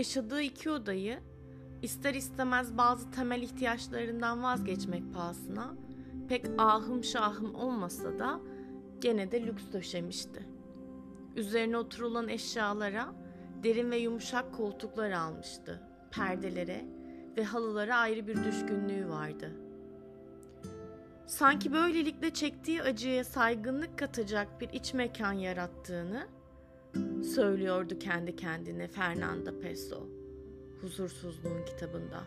yaşadığı iki odayı ister istemez bazı temel ihtiyaçlarından vazgeçmek pahasına pek ahım şahım olmasa da gene de lüks döşemişti. Üzerine oturulan eşyalara derin ve yumuşak koltuklar almıştı. Perdelere ve halılara ayrı bir düşkünlüğü vardı. Sanki böylelikle çektiği acıya saygınlık katacak bir iç mekan yarattığını söylüyordu kendi kendine Fernanda Pessoa huzursuzluğun kitabında.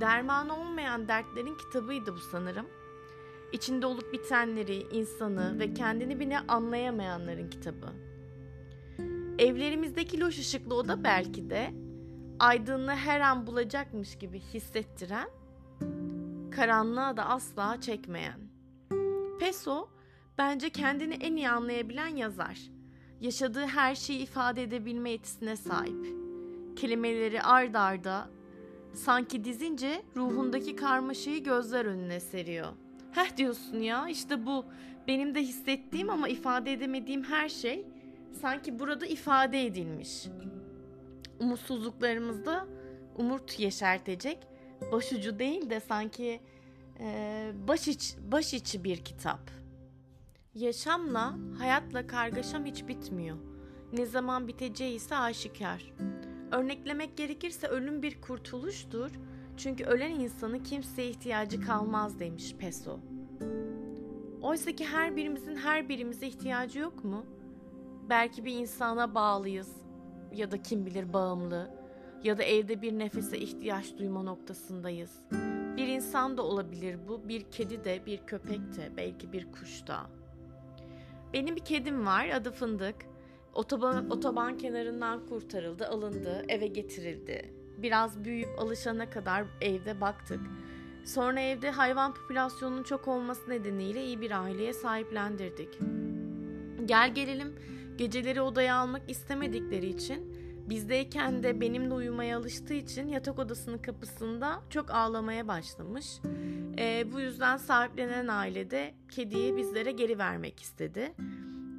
Derman olmayan dertlerin kitabıydı bu sanırım. İçinde olup bitenleri, insanı ve kendini bile anlayamayanların kitabı. Evlerimizdeki loş ışıklı oda belki de aydınlığı her an bulacakmış gibi hissettiren, karanlığa da asla çekmeyen. Peso bence kendini en iyi anlayabilen yazar. Yaşadığı her şeyi ifade edebilme yetisine sahip kelimeleri ard arda sanki dizince ruhundaki karmaşayı gözler önüne seriyor. Heh diyorsun ya işte bu benim de hissettiğim ama ifade edemediğim her şey sanki burada ifade edilmiş. Umutsuzluklarımızda umut yeşertecek başucu değil de sanki e, baş, iç, baş içi bir kitap. Yaşamla, hayatla kargaşam hiç bitmiyor. Ne zaman biteceği ise aşikar. Örneklemek gerekirse ölüm bir kurtuluştur. Çünkü ölen insanın kimseye ihtiyacı kalmaz demiş Peso. Oysa ki her birimizin her birimize ihtiyacı yok mu? Belki bir insana bağlıyız ya da kim bilir bağımlı ya da evde bir nefese ihtiyaç duyma noktasındayız. Bir insan da olabilir bu, bir kedi de, bir köpek de, belki bir kuş da. Benim bir kedim var, adı Fındık. Otoban, otoban kenarından kurtarıldı, alındı, eve getirildi. Biraz büyüyüp alışana kadar evde baktık. Sonra evde hayvan popülasyonunun çok olması nedeniyle iyi bir aileye sahiplendirdik. Gel gelelim geceleri odaya almak istemedikleri için bizdeyken de benimle uyumaya alıştığı için yatak odasının kapısında çok ağlamaya başlamış. E, bu yüzden sahiplenen ailede kediyi bizlere geri vermek istedi.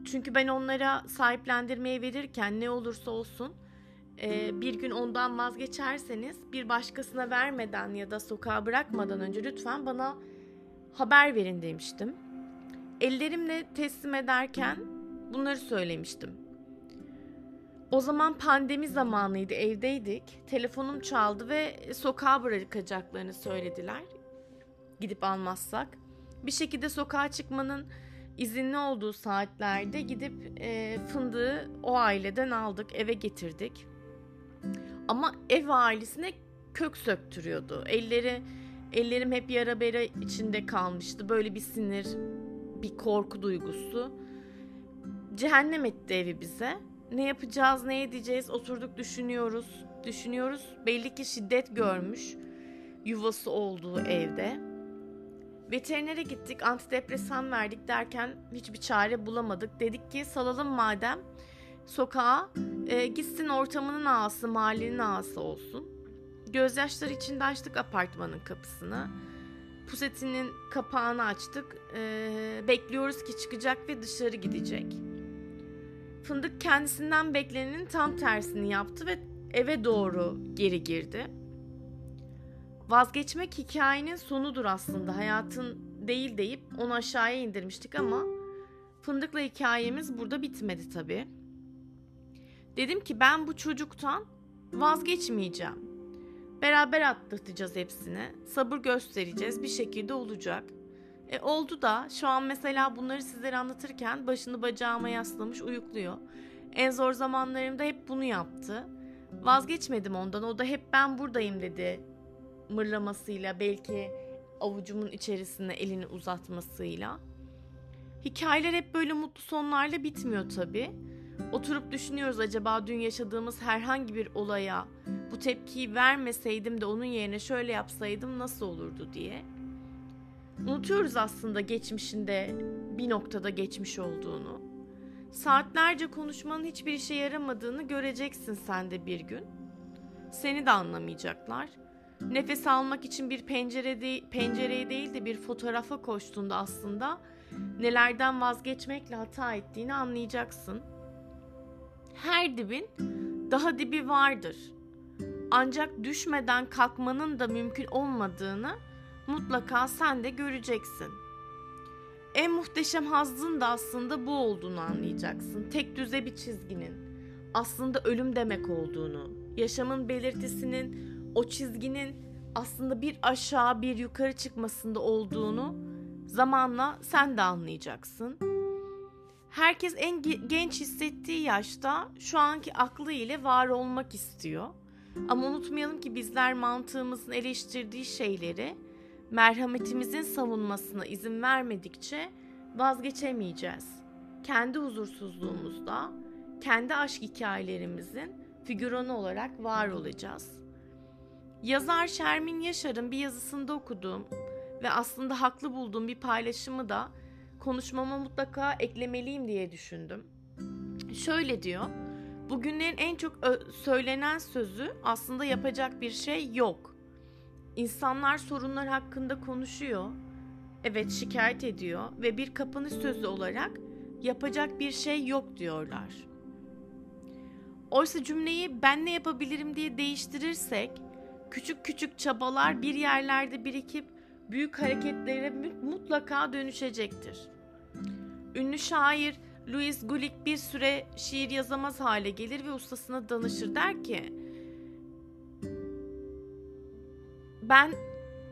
Çünkü ben onlara sahiplendirmeye verirken ne olursa olsun e, bir gün ondan vazgeçerseniz bir başkasına vermeden ya da sokağa bırakmadan önce lütfen bana haber verin demiştim. Ellerimle teslim ederken bunları söylemiştim. O zaman pandemi zamanıydı, evdeydik. Telefonum çaldı ve sokağa bırakacaklarını söylediler. Gidip almazsak. Bir şekilde sokağa çıkmanın izinli olduğu saatlerde gidip e, fındığı o aileden aldık, eve getirdik. Ama ev ailesine kök söktürüyordu. Elleri ellerim hep yara bera içinde kalmıştı. Böyle bir sinir, bir korku duygusu. Cehennem etti evi bize. Ne yapacağız, ne edeceğiz oturduk düşünüyoruz. Düşünüyoruz. Belli ki şiddet görmüş yuvası olduğu evde. Veterinere gittik, antidepresan verdik derken hiçbir çare bulamadık. Dedik ki salalım madem sokağa e, gitsin ortamının ağası, mahallenin ağası olsun. Gözyaşları içinde açtık apartmanın kapısını. Pusetinin kapağını açtık. E, bekliyoruz ki çıkacak ve dışarı gidecek. Fındık kendisinden beklenenin tam tersini yaptı ve eve doğru geri girdi. Vazgeçmek hikayenin sonudur aslında. Hayatın değil deyip onu aşağıya indirmiştik ama Fındık'la hikayemiz burada bitmedi tabii. Dedim ki ben bu çocuktan vazgeçmeyeceğim. Beraber atlatacağız hepsini. Sabır göstereceğiz. Bir şekilde olacak. E oldu da şu an mesela bunları sizlere anlatırken başını bacağıma yaslamış uyukluyor. En zor zamanlarımda hep bunu yaptı. Vazgeçmedim ondan. O da hep ben buradayım dedi mırlamasıyla belki avucumun içerisine elini uzatmasıyla. Hikayeler hep böyle mutlu sonlarla bitmiyor tabi. Oturup düşünüyoruz acaba dün yaşadığımız herhangi bir olaya bu tepkiyi vermeseydim de onun yerine şöyle yapsaydım nasıl olurdu diye. Unutuyoruz aslında geçmişinde bir noktada geçmiş olduğunu. Saatlerce konuşmanın hiçbir işe yaramadığını göreceksin sen de bir gün. Seni de anlamayacaklar nefes almak için bir pencere de, pencereye değil de bir fotoğrafa koştuğunda aslında nelerden vazgeçmekle hata ettiğini anlayacaksın. Her dibin Daha dibi vardır. Ancak düşmeden kalkmanın da mümkün olmadığını mutlaka sen de göreceksin. En muhteşem hazzın da aslında bu olduğunu anlayacaksın. Tek düze bir çizginin aslında ölüm demek olduğunu, yaşamın belirtisinin o çizginin aslında bir aşağı bir yukarı çıkmasında olduğunu zamanla sen de anlayacaksın. Herkes en genç hissettiği yaşta şu anki aklı ile var olmak istiyor. Ama unutmayalım ki bizler mantığımızın eleştirdiği şeyleri merhametimizin savunmasına izin vermedikçe vazgeçemeyeceğiz. Kendi huzursuzluğumuzda, kendi aşk hikayelerimizin figüranı olarak var olacağız. Yazar Şermin Yaşar'ın bir yazısında okuduğum ve aslında haklı bulduğum bir paylaşımı da konuşmama mutlaka eklemeliyim diye düşündüm. Şöyle diyor. Bugünlerin en çok söylenen sözü aslında yapacak bir şey yok. İnsanlar sorunlar hakkında konuşuyor. Evet şikayet ediyor ve bir kapanış sözü olarak yapacak bir şey yok diyorlar. Oysa cümleyi ben ne yapabilirim diye değiştirirsek küçük küçük çabalar bir yerlerde birikip büyük hareketlere mutlaka dönüşecektir. Ünlü şair Louis Gulick bir süre şiir yazamaz hale gelir ve ustasına danışır der ki ben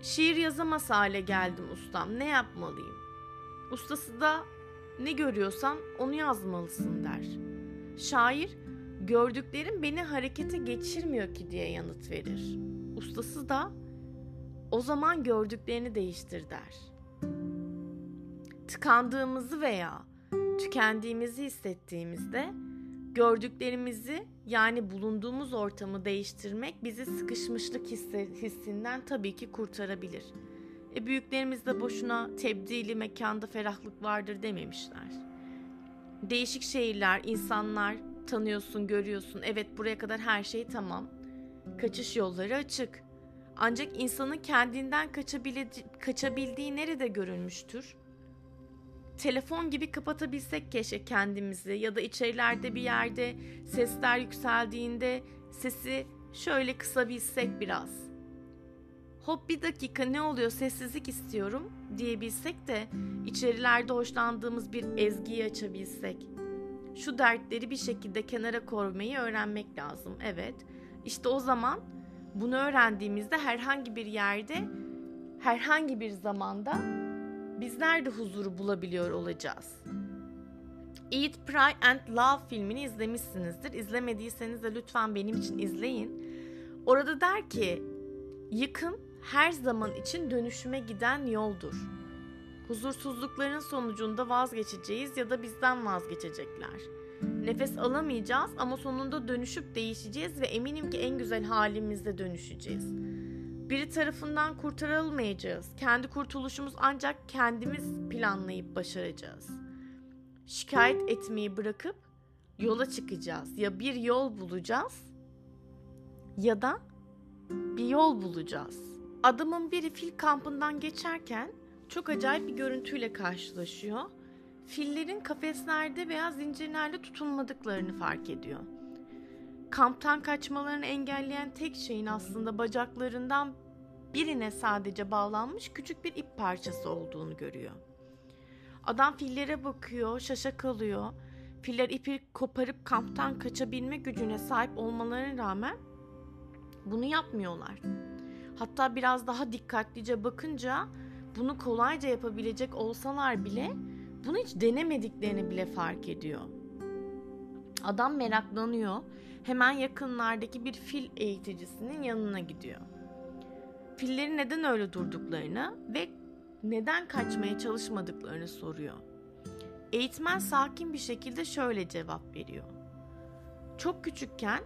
şiir yazamaz hale geldim ustam ne yapmalıyım? Ustası da ne görüyorsan onu yazmalısın der. Şair gördüklerim beni harekete geçirmiyor ki diye yanıt verir. Ustası da o zaman gördüklerini değiştir der. Tıkandığımızı veya tükendiğimizi hissettiğimizde gördüklerimizi yani bulunduğumuz ortamı değiştirmek bizi sıkışmışlık hissi, hissinden tabii ki kurtarabilir. E büyüklerimiz de boşuna tebdili mekanda ferahlık vardır dememişler. Değişik şehirler, insanlar tanıyorsun, görüyorsun. Evet buraya kadar her şey tamam. Kaçış yolları açık. Ancak insanın kendinden kaçabildiği nerede görülmüştür? Telefon gibi kapatabilsek keşke kendimizi ya da içerilerde bir yerde sesler yükseldiğinde sesi şöyle kısabilsek biraz. Hop bir dakika ne oluyor sessizlik istiyorum diyebilsek de içerilerde hoşlandığımız bir ezgiyi açabilsek. Şu dertleri bir şekilde kenara koymayı öğrenmek lazım. Evet. İşte o zaman bunu öğrendiğimizde herhangi bir yerde herhangi bir zamanda bizler de huzuru bulabiliyor olacağız. Eat, Pray and Love filmini izlemişsinizdir. İzlemediyseniz de lütfen benim için izleyin. Orada der ki, yıkım her zaman için dönüşüme giden yoldur. Huzursuzlukların sonucunda vazgeçeceğiz ya da bizden vazgeçecekler. Nefes alamayacağız ama sonunda dönüşüp değişeceğiz ve eminim ki en güzel halimizde dönüşeceğiz. Biri tarafından kurtarılmayacağız. Kendi kurtuluşumuz ancak kendimiz planlayıp başaracağız. Şikayet etmeyi bırakıp yola çıkacağız. Ya bir yol bulacağız ya da bir yol bulacağız. Adamın biri fil kampından geçerken çok acayip bir görüntüyle karşılaşıyor. Fillerin kafeslerde veya zincirlerle tutulmadıklarını fark ediyor. Kamptan kaçmalarını engelleyen tek şeyin aslında bacaklarından birine sadece bağlanmış küçük bir ip parçası olduğunu görüyor. Adam fillere bakıyor, şaşa kalıyor. Filler ipi koparıp kamptan kaçabilme gücüne sahip olmalarına rağmen bunu yapmıyorlar. Hatta biraz daha dikkatlice bakınca bunu kolayca yapabilecek olsalar bile bunu hiç denemediklerini bile fark ediyor. Adam meraklanıyor. Hemen yakınlardaki bir fil eğiticisinin yanına gidiyor fillerin neden öyle durduklarını ve neden kaçmaya çalışmadıklarını soruyor. Eğitmen sakin bir şekilde şöyle cevap veriyor. Çok küçükken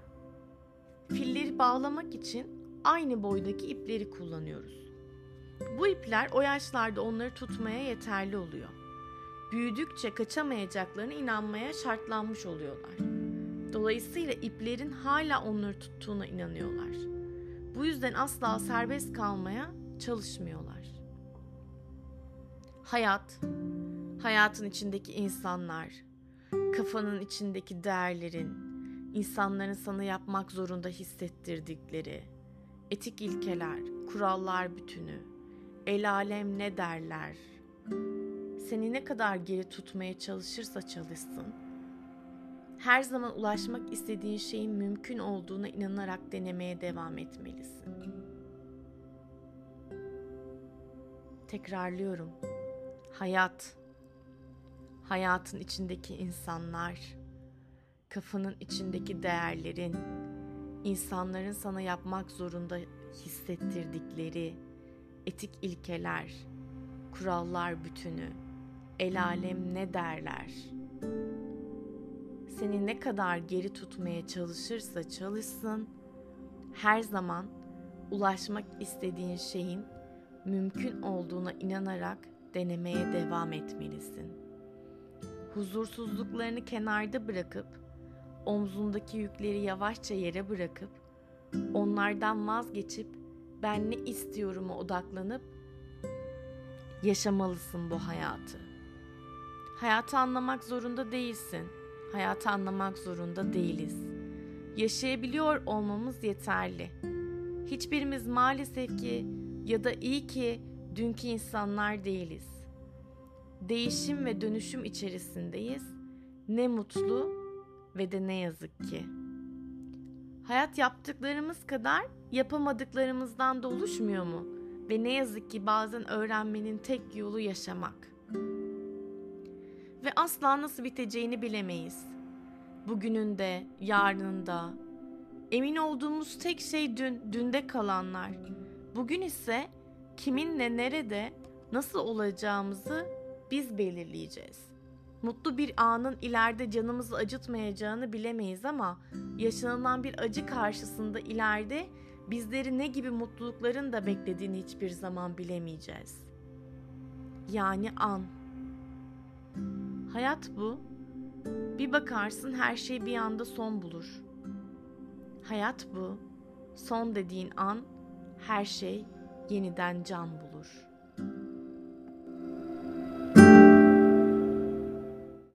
filleri bağlamak için aynı boydaki ipleri kullanıyoruz. Bu ipler o yaşlarda onları tutmaya yeterli oluyor. Büyüdükçe kaçamayacaklarına inanmaya şartlanmış oluyorlar. Dolayısıyla iplerin hala onları tuttuğuna inanıyorlar. Bu yüzden asla serbest kalmaya çalışmıyorlar. Hayat, hayatın içindeki insanlar, kafanın içindeki değerlerin, insanların sana yapmak zorunda hissettirdikleri, etik ilkeler, kurallar bütünü, el alem ne derler, seni ne kadar geri tutmaya çalışırsa çalışsın, her zaman ulaşmak istediğin şeyin mümkün olduğuna inanarak denemeye devam etmelisin. Tekrarlıyorum. Hayat, hayatın içindeki insanlar, kafanın içindeki değerlerin, insanların sana yapmak zorunda hissettirdikleri etik ilkeler, kurallar bütünü, el alem ne derler? Seni ne kadar geri tutmaya çalışırsa çalışsın, her zaman ulaşmak istediğin şeyin mümkün olduğuna inanarak denemeye devam etmelisin. Huzursuzluklarını kenarda bırakıp omzundaki yükleri yavaşça yere bırakıp onlardan vazgeçip ben ne istiyorum'a odaklanıp yaşamalısın bu hayatı. Hayatı anlamak zorunda değilsin. Hayatı anlamak zorunda değiliz. Yaşayabiliyor olmamız yeterli. Hiçbirimiz maalesef ki ya da iyi ki dünkü insanlar değiliz. Değişim ve dönüşüm içerisindeyiz. Ne mutlu ve de ne yazık ki. Hayat yaptıklarımız kadar yapamadıklarımızdan da oluşmuyor mu? Ve ne yazık ki bazen öğrenmenin tek yolu yaşamak. Ve asla nasıl biteceğini bilemeyiz. Bugünün de, yarının da. Emin olduğumuz tek şey dün, dünde kalanlar. Bugün ise kiminle, nerede, nasıl olacağımızı biz belirleyeceğiz. Mutlu bir anın ileride canımızı acıtmayacağını bilemeyiz ama yaşanılan bir acı karşısında ileride bizleri ne gibi mutlulukların da beklediğini hiçbir zaman bilemeyeceğiz. Yani an. Hayat bu. Bir bakarsın her şey bir anda son bulur. Hayat bu. Son dediğin an her şey yeniden can bulur.''